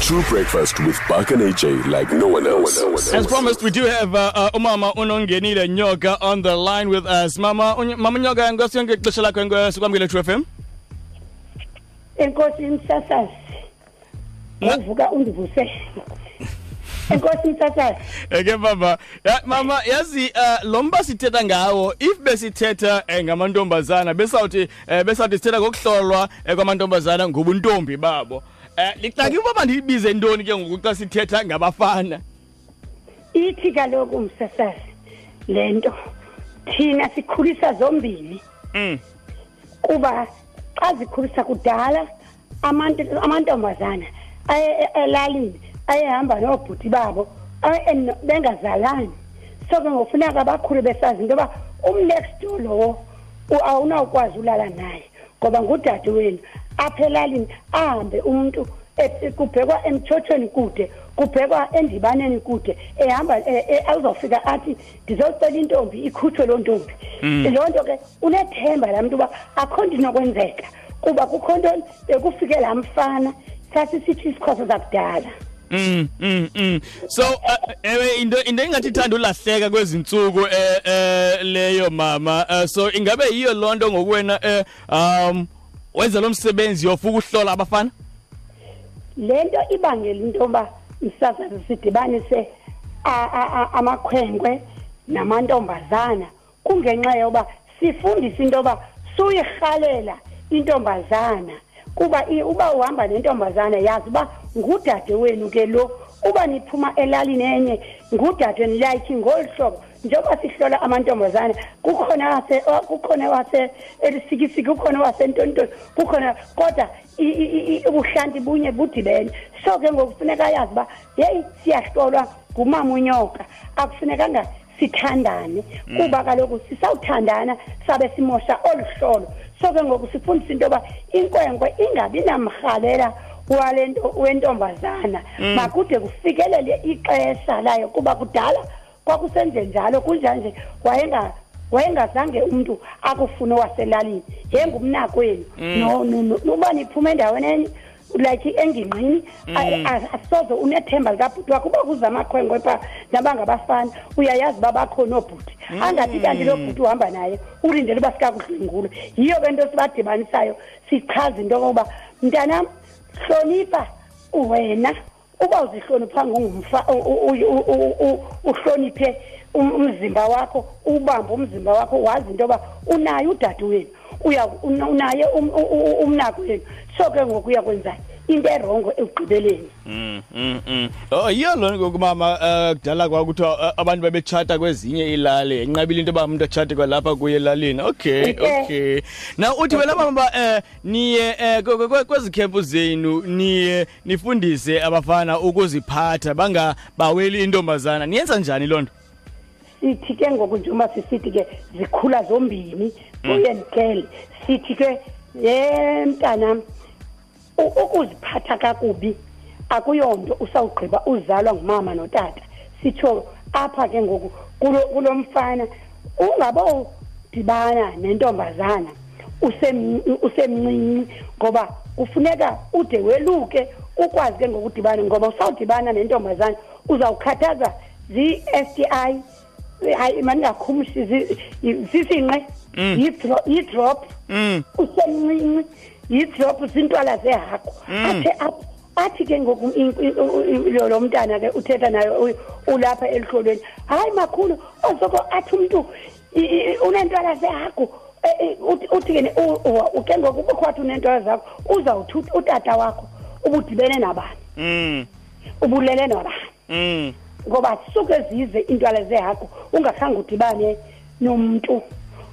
True breakfast with Buck and AJ like no one else. No one else. As promised, we do have uh, uh, Umama Unongenile Nyoka on the line with us. Mama, un- Mama Nyoka, ngosi yonke ixesha lakho ngo- sikwamukele True FM. enkosi msasazi ngovuka undivuse enkosi msasazi Okay baba. Ya, mama, yazi uh, lo mba sithetha ngawo if besithetha eh, ngamantombazana besawuthi eh, besawuthi sithetha ngokuhlolwa eh, kwamantombazana ngobuntombi babo. Eh lixaki uba mandiyibize ntoni ke ngoku xa sithetha ngabafana. Ithi kaloku umsasazi lento thina sikhulisa zombini. Mm. Kuba xa zikhulisa kudala amantombazana aye elalini ayehamba noobhuti babo bengazalani so ke ngofuneka bakhule besazi into yoba umnext door lowo awunawukwazi ulala naye ngoba ngudade wenu apha elalini ahambe umntu e-, kubhekwa emtshothweni kude kubhekwa endibaneni kude ehamba e-, e-, azofika athi ndizocela intombi ikhutshwe loo ntombi mm. loo nto ke unethemba laa mntu uba akho nto inokwenzeka kuba kukho ntoni bekufike laa mfana sasisithi isikhoso zakudala mm, mm, mm. so uh, ewe uh, into into ingathi ithanda ulahleka kwezi ntsuku uh, uh, leyo mama uh, so ingabe yiyo loo nto ngokuwena uh, um wenza lo msebenzi yofa ukuhlola abafana le nto ibangela into yoba isazazi sidibanise amakhwenkwe namantombazana kungenxa yoba sifundisa into yoba suyirhalela intombazana kuba uba uhamba nentombazana yazi uba ngudade wenu ke lo uba niphuma elalini enye ngudade nilike ngolu hlobo njengoba sihlola amantombazane kukhona wase oh, kukhona wase elisikisiki kukhona wasentontoni kukhona kodwa ubuhlanti bunye budibene so ke ngokufuneka yazi uba yeyi siyahlolwa ngumama unyoka akufunekanga sithandane mm. kuba kaloku sisawuthandana sabe simosha olu hlolo so ke ngoku sifundisa into yoba inkwenkwe ingabi namrhalela wale nto wentombazana mm. makude kufikelele ixesha layo kuba kudala kwakusenje njalo kunjanje wayenga wayengazange umuntu akufune waselalini yengumnakwenu mm. no uba niphume endaweni enye like engingqini mm. asoze unethemba likabhuti wakho uba kuza amakhwenkwe phaa naba ngabafana uyayazi uba bakhona oobhuti mm. angathi kanti loo bhuti uhamba naye ulindele uba sikakudlwengulwe yiyo ke nto sibadibanisayo sichaza into yokokuba mntanam hlonipha wena uba uzihloniphanga ungumfa uhloniphe um, umzimba wakho ubambe umzimba wakho wazi into yoba unaye udade wenu unaye um, umnako wenu so ke ngoku uyakwenzani into erongo ekugqibeleni mm, mm, mm. oh yiyo loo nto kumama um eh, kudala kwakuthiwa eh, abantu babetshata kwezinye iilali enqabile into yoba umntu atshate kwalapha kuye elalini okay okay na uthi wena mama uba um niye um kwezikhempu zenu niye nifundise abafana ukuziphatha bangabaweli intombazana niyenza njani loo nto sithi ke ngoku njengoba sisithi ke zikhula zombini mm. boy and girl sithi ke ye mntanam ukuziphatha kakubi akuyonto usawugqiba uzalwa ngumama notata sitsho apha ke ngoku kulo mfana ungabodibana nentombazana usemncinci ngoba kufuneka ude weluke ukwazi ke ngokudibana ngoba usawudibana nentombazana uzawukhathaza zii-s t i hayi mandingakhumshi sisinqe mm. yi-drop mm. usemncinci yi-drop zintwala zehagu mm. athe apho athi ke ngoku lo mntana ke uthetha naye ulapha elihlolweni hayi makhulu osoko athi umntu unentwala zehagu e, e, uthi ke ke ngoku ubukho wathi unentwala zakho uzawuthi utata wakho ubudibene nabani mm. ubulele nabani mm. ngoba suke zize iintwala zehagu ungakhange udibane nomntu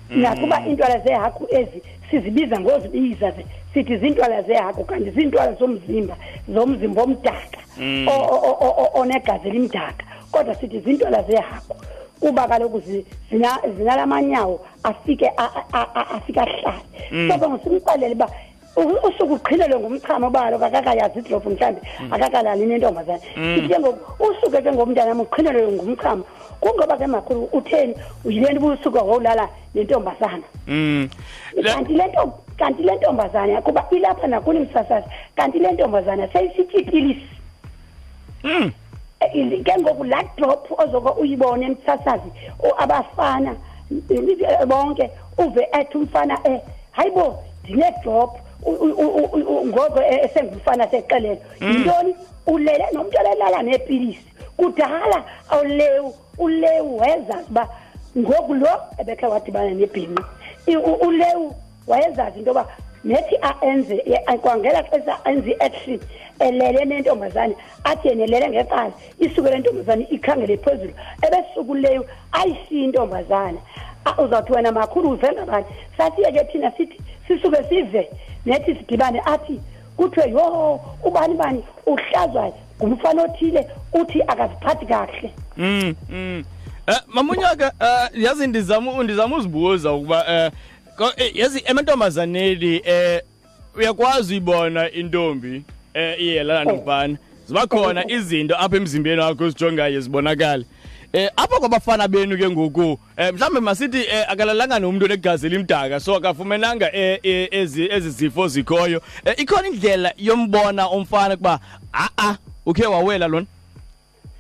mm. nakuba iintwala zehagu ezi sizibiza ngozibiza ze sithi ziintwala zehagu kanti ziintwala zomzimba zomzimba omdaka mm. onegazi elimdaka kodwa sithi ziintwala zehagu kuba kaloku zinala manyawo afike afike ahlale mm. so ke ngosimxelele uba usuke uqhilelwe ngumchamo balo kakakayazi idrophu mhlawumbi mm. akakalali nentombazane mm. ithi ke ngoku usuke ke ngomntanam uqhilelwe ngumchamo kungoba ke makhulu utheni yile nto ubusuke wawulala nentombazana mm. kanti le nto kanti le ntombazana kuba ilapha nakuni msasazi kanti le ntombazana seyisityipilisi mm. Eh, ke ngoku laa drop ozoko uyibone emsasazi abafana eh, bonke uve athi umfana um eh, hayi bo ndinedrop ngoko esengumfana sexelelo mm. yintoni ulele nomntu olelala neepilisi kudala awulewu ulewu wezazi uba ngoku lo ebekhe wadibana nebhinqi ulewu wayezazi into yoba nethi aenze kwangela xesha enze i-action elele nentombazane athi yenelele ngecala isuke le ntombazane ikhangele phezulu ebesukuleyo ayishiyi intombazane uzawuthi wena makhulu uve ngabani sasiye ke thina sithi sisuke sive nethi sidibane athi kuthiwe yho ubani bani uhlazwayo ngumfana othile uthi akaziphathi kahle mm, mm. Eh, mamunyaka eh, yazi ndizama ndizama uzibuza ukuba eh, Ko- eh, yazi emantombazaneli eh uyakwazi uyibona intombi eh iyelana nomfana ziba khona izinto apha emzimbeni wakho ozijongayo zibonakale eh apha kwabafana benu ke ngoku eh mhlawumbe masithi eh, akalalanga nomntu onegazi elimdaka so akafumenanga eh, eh, ezi ezi zifo zikhoyo eh, ikhona indlela yombona umfana kuba a a ukhe wawela lona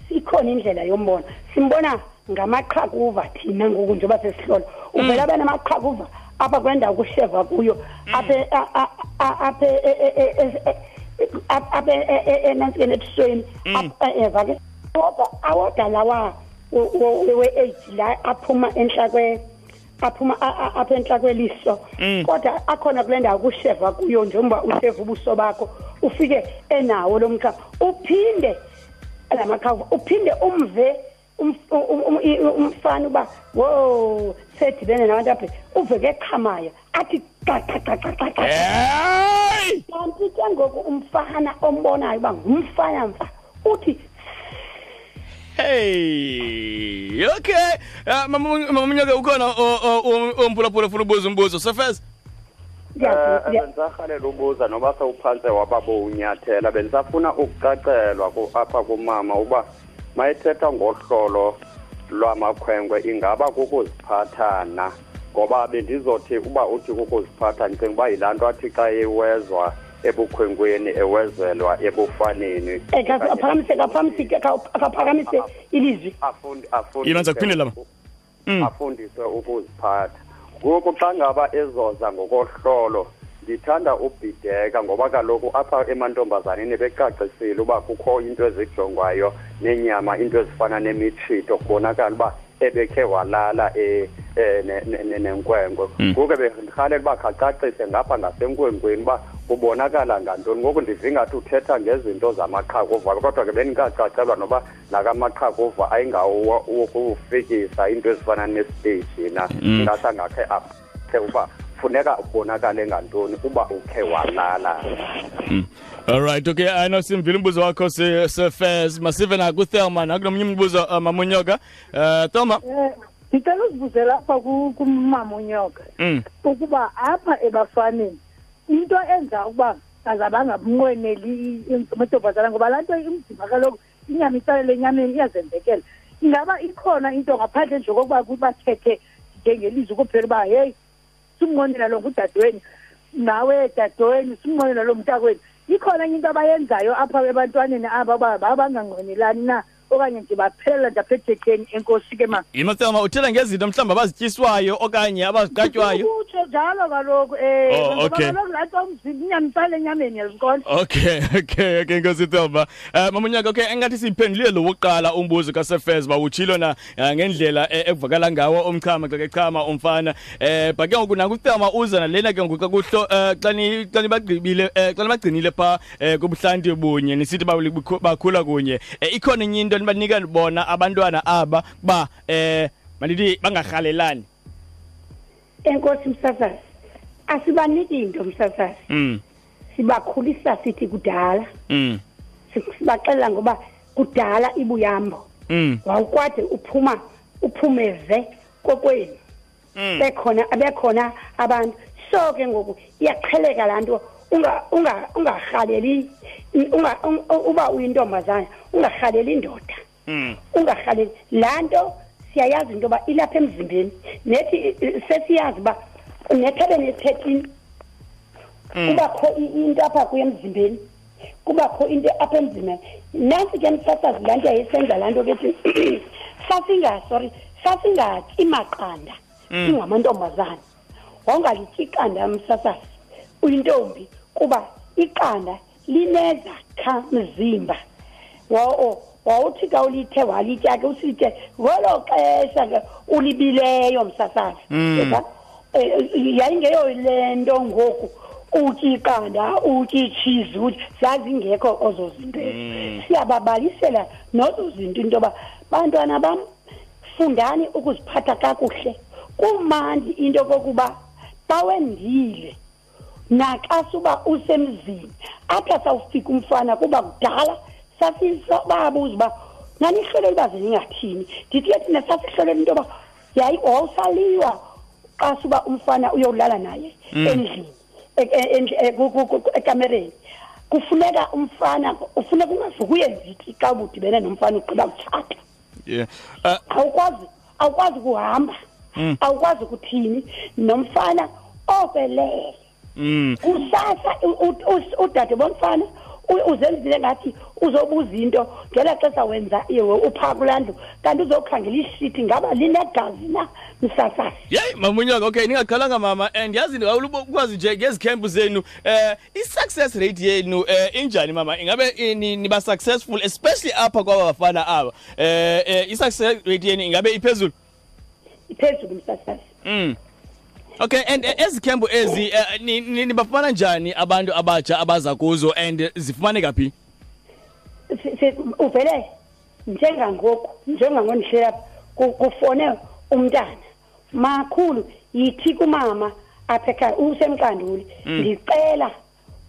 ikhona indlela yombona simbona ngamaqhakuva thina ngoku njengoba sesihlola uvela mm. abanamaqhakuva apha kule ndawo kusheva kuyo mm. apha apha apha enantsikeni ebusweni eva ke kodwa awoda lawa we-aids la aphuma enhla aphuma apha entla kweliso mm. kodwa akhona kule ndawo kusheva kuyo njengoba usheva ubuso bakho ufike enawo lo mqhava uphinde la maqhava uphinde umve um, um, um, umfana uba wo sedibene nabantu aphe uve ke qhamaya athi qaqaqaqaqaqakanti ke ngoku umfana ombonayo uba ngumfana mfa uthi Hey, okay. Uh, mama mama Munyoke ukhona omphulaphula funa ubuza umbuzo. Sefeza. Eh, bendisahalela ubuza noba sewuphantse wababo unyathela bendisafuna ukucacelwa apha kumama uba mayethetha ngohlolo lwamakhwenkwe ingaba kukuziphathana ngoba bendizothi uba uthi kukuziphatha ndicinga uba yilaa nto athi xa ewezwa ebukhwenkweni ewezelwa ebufaneni eh, akaphakamise akaphakamise akaphakamise ilizwi afundise kuphindelela mm. afundiswe ukuziphatha ngoku xa ngaba ezoza ngokohlolo ndithanda ubhideka ngoba kaloku apha emantombazaneni becacisile uba kukho into ezijongwayo nenyama into ezifana nemitshito kubonakala uba ebekhe walala e, e, nenkwenkwe mm. ngoku bendirhalela uba khacacise ngapha ngasenkwenkweni uba kubonakala ngantoni ngoku ndivingathi uthetha ngezinto zamaqhakuva kodwa ke bendingacacelwa noba nakamaqhakuva ayingawo wokufikisa into ezifana nesiteji na mm. ngathi angakhe apha uba funeka ubonakale ngantoni uba ukhe walala mm. Alright, okay, I know simvile umbuzo wakho si si Fez. Masive na ku Thelma na kunomnye umbuzo uh, Mamunyoka. Uh Thelma. Eh, ngicela uzibuzela apha ku kuMamunyoka. Mm. Ukuba apha ebafaneni into enza ukuba azabanga bunqweneli amantombazana ngoba laa nto imdima kaloku inyama itsalele enyameni iyazenzekela ingaba ikhona into ngaphandle nje kokuba kubathethe njengelizwi kuphela uba heyi simnqonela lo ngudadewenu nawe dadewenu simnqonela lo mntakwenu ikhona enye into abayenzayo apha ebantwaneni aba uba babangangqonelani na okanye nje baphelela nje apha ethetheni enkosi ke ma yinothema uthela ngezinto mhlawumbi abazityiswayo okanye abaziqatywayo utsho njalo kaloku um oh, okay. kaloku laa nto umzimba inyama itsale enyameni yaziqonda okay okay okay nkosi thelma Eh mamunyaka ke engathi siyiphendulile lo wokuqala umbuzo kaSefez ba utshilo na eh, ngendlela eh, ekuvakala ngawo umchama xa kechama umfana eh bhake ngoku nakuthama uza nalena ke ngoku xa kuhlo eh, xa ni xa nibagqibile eh, xa nibagcinile pha eh, kubuhlanti bunye nisithi ba bakhula kunye eh, ikhona enye into nibanika bona abantwana aba ba eh mandithi bangarhalelani enkosi msasazi asibaniki into msasazi mm. sibakhulisa sithi kudala mm. sibaxelela ngoba kudala ibuyambo mm. wawukwade uphuma uphumeze kokwenu mm. bekhona bekhona abantu so ke ngoku iyaqheleka laa nto ungarhaleli uba uyintombazana ungarhaleli indoda mm. ungarhaleli laa nto siyayazi into yoba ilapha emzimbeni nethi sesiyazi uba nethebeni ethethini mm. kubakho into apha kuyo emzimbeni kubakho into apha emzimbeni nantsi ke msasazi laa nto yayisenza laa nto kethi sasinga sorry sasingatyi maqanda mm. singamantombazana wawungalityi iqanda msasazi uyintombi kuba iqanda linezakha mzimba wawo wawuthi ka ulithe walitya ke usitye ngolo xesha ke ulibileyo msasazi mm. eh, yayingeyo le nto ngoku utye iqanda utye itshizi utye zazingekho ozo zinto ezo mm. siyababalisela nozo zinto into yoba bantwana bam fundani ukuziphatha kakuhle kumandi into kokuba bawendile naxa suba usemzini apha sawufika umfana kuba kudala sasibabuza uba nanihlolele uba ziningathini ndithi ke thina sasihlolele into yoba yayi wawusaliwa xa suba umfana uyowulala naye mm. endlini e, e, e, ekamereni kufuneka umfana kufuneka ungavukuye nzithi xa ubudibene nomfana ugqiba kutshata yeah. uh, awukwazi awukwazi kuhamba mm. awukwazi kuthini nomfana obelele mm. kusasa udade bomfana uzenzile ngathi uzobuza into ngela xesha wenza iwe uphaa kulaa ndlu kanti uzokhangela ishithi ngaba linegazi na msasasi yeyi mamunyoka okay ningakhalanga mama and yazi ndikwazi nje ngezikhempu zenu um i-success rate yenu um injani mama ingabe niba-successful especially apha kwaba bafana aba eh eh i-success rate yeni ingabe iphezulu iphezulu msasaz mm Okay and eh, ezikhembu ezi eh, nibafumana njani abantu abatsha abaza kuzo and zifumaneka phi uvele njengangoku njengangondihlela kufone umntana makhulu yithi kumama apha ekhaya usemqanduli mm. ndicela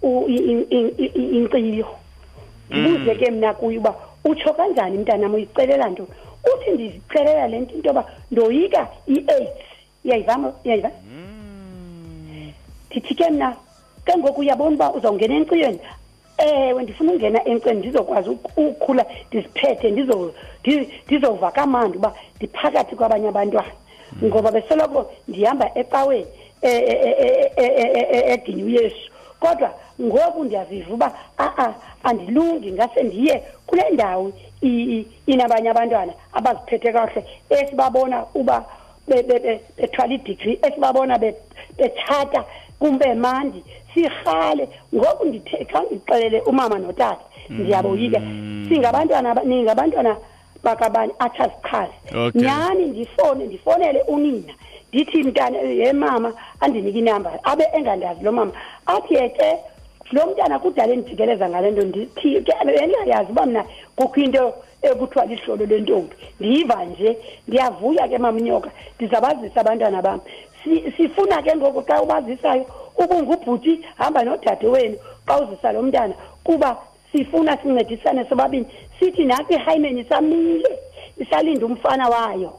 inkciyo ndibuze mm. ke mna kuye uba utsho kanjani mntanam uyicelela nto uthi ndizicelela le nto into yoba ndoyika i-aids iyayiva iyayiva mm. ndithi ke mna ke ngoku uyabona uba uzawungena enkciyweni ewe ndifuna ungena enkceni ndizokwazi ukukhula ndiziphethe ndizova kamandi uba ndiphakathi kwabanye abantwana hmm. ngoba besoloko ndihamba ecaweni edini uyesu kodwa ngoku ndiyaziva uba a-a andilungi ngase ndiye kule ndawo inabanye abantwana abaziphethe kakuhle esibabona uba bethwala idigri esibabona betshata kumbe mandi sirhale ngoku ndithe xa ndixelele umama notata ndiyaboyika mm. singabantwana ningabantwana bakabani athi azichaze okay. nyhani ndifone ndifonele unina ndithi mntana ye mama andinike inamba abe engandazi lo mama athi yeke lo mntana kudala endijikeleza ngale nto ndithi ke engayazi uba mna kukho into ekuthiwa lihlolo lentombi ndiyiva nje ndiyavuya ke mamnyoka ndizabazisa abantwana bam sifuna ke ngoku xa ubazisayo ubungubhuti hamba nodade wenu xa uzisa lo mntana kuba sifuna sincedisane sobabini sithi nathi ihayimeni isamile isalinde umfana wayo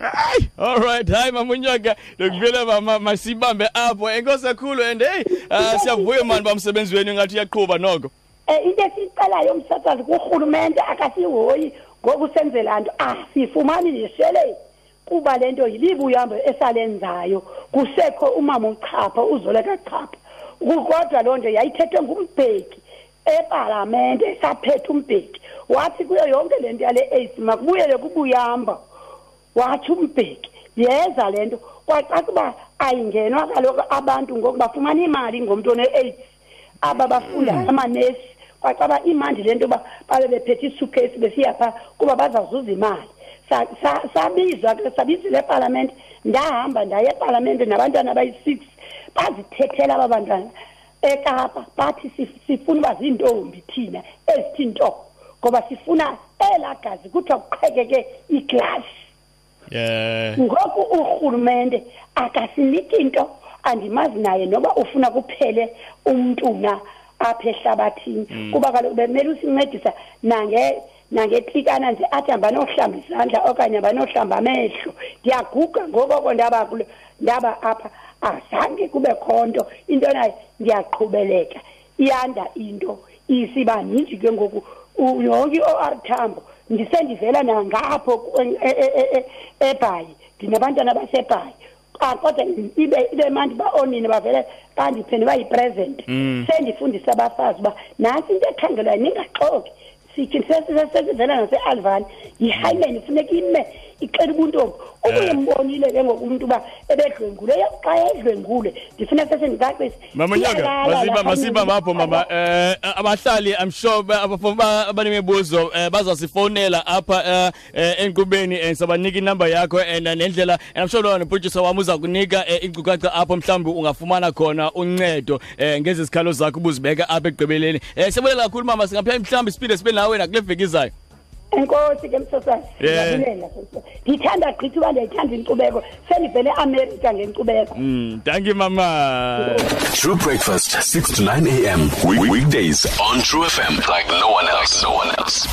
hayi all right hayi mamunyoka ndikuvile mama masibambe apho enkosi ekhulu and heyi uh, siyavuya mani bamsebenzi wenu ingathi uyaqhuba noko um into esiyicelayo umsasazi kurhulumente akasihoyi ngoku senzela nto asifumani ah, nisheleyi kuba le nto yilibuhambo esalenzayo kusekho umama uchapha uzoleka chapha kodwa loo nto yayithethwe ngumbheki epalamente esaphethe umbheki wathi kuyo yonke le nto yale aids makubuyele kubuyamba wathi umbheki yeza le nto kwacaca uba ayingenwa kaloku abantu ngoku bafumana imali ngomntu one-aids aba bafunda mm. amanesi kwacaba imandi le nto yoba babe bephethe isuitcase besiya phaa kuba bazawuzuza imali sabizwa ke sabizile epalamente ndahamba ndaya epalamente nabantwana abayi-six bazithethela aba bantwana ekapa bathi sifuna uba ziintombi thina ezithi nto ngoba sifuna elaa gazi kuthiwa kuqhekeke iglasi yeah. ngoku urhulumente akasiniki nto andimazi naye noba ufuna kuphele umntu na apha ehlabathini mm. kuba kaloku bemele usincedisa nange nangetlikana nje athi hamba nohlamba izandla okanye hamba nohlamba amehlo ndiyaguga ngokoko ndaba ndaba apha azange kube khonto into nayo ndiyaqhubeleka iyanda into isiba ninji ke ngoku yonke i-or thambo ndisendivela nangapho ebhayi ndinabantwana basebhayi ah, kodwa ibe ibe mandi baonini bavele bandiphe ndiba yipresent mm. sendifundisa abafazi uba nantsi into ekhangelwayo ningaxoki sithi sesivela nasealvani yihaimeni funeka ime ixela ubuntombi obuye eh. mbonile ke ngoku umntu uba ebedlwengule xa edlwengule ndifuna sesendikaqisa mamanyaka masiba masiba mapho mama um abahlali i'm sure abanemibuzo um bazasifowunela apha um eh, enkqubeni eh, sabanika inumber yakho and eh, nendlela and I'm sure lona noproducer wami uza kunika eh, inkcukacha apho mhlawumbi ungafumana khona uncedo eh, ngezi zikhalo zakho ubuzibeka apha ekugqibeleni eh, siyabulela kakhulu mama singaphela mhlawumbi siphinde sibe nawe nakule veki izayo enkosi ke msosana Yeah. ndiyabulela ndithanda gqithi uba ndiyayithanda inkcubeko sendivele eamerica ngenkcubeko mm, thank you mama True Breakfast, 6 to 9 a.m. Week- Weekdays on True FM like no one else. No one else.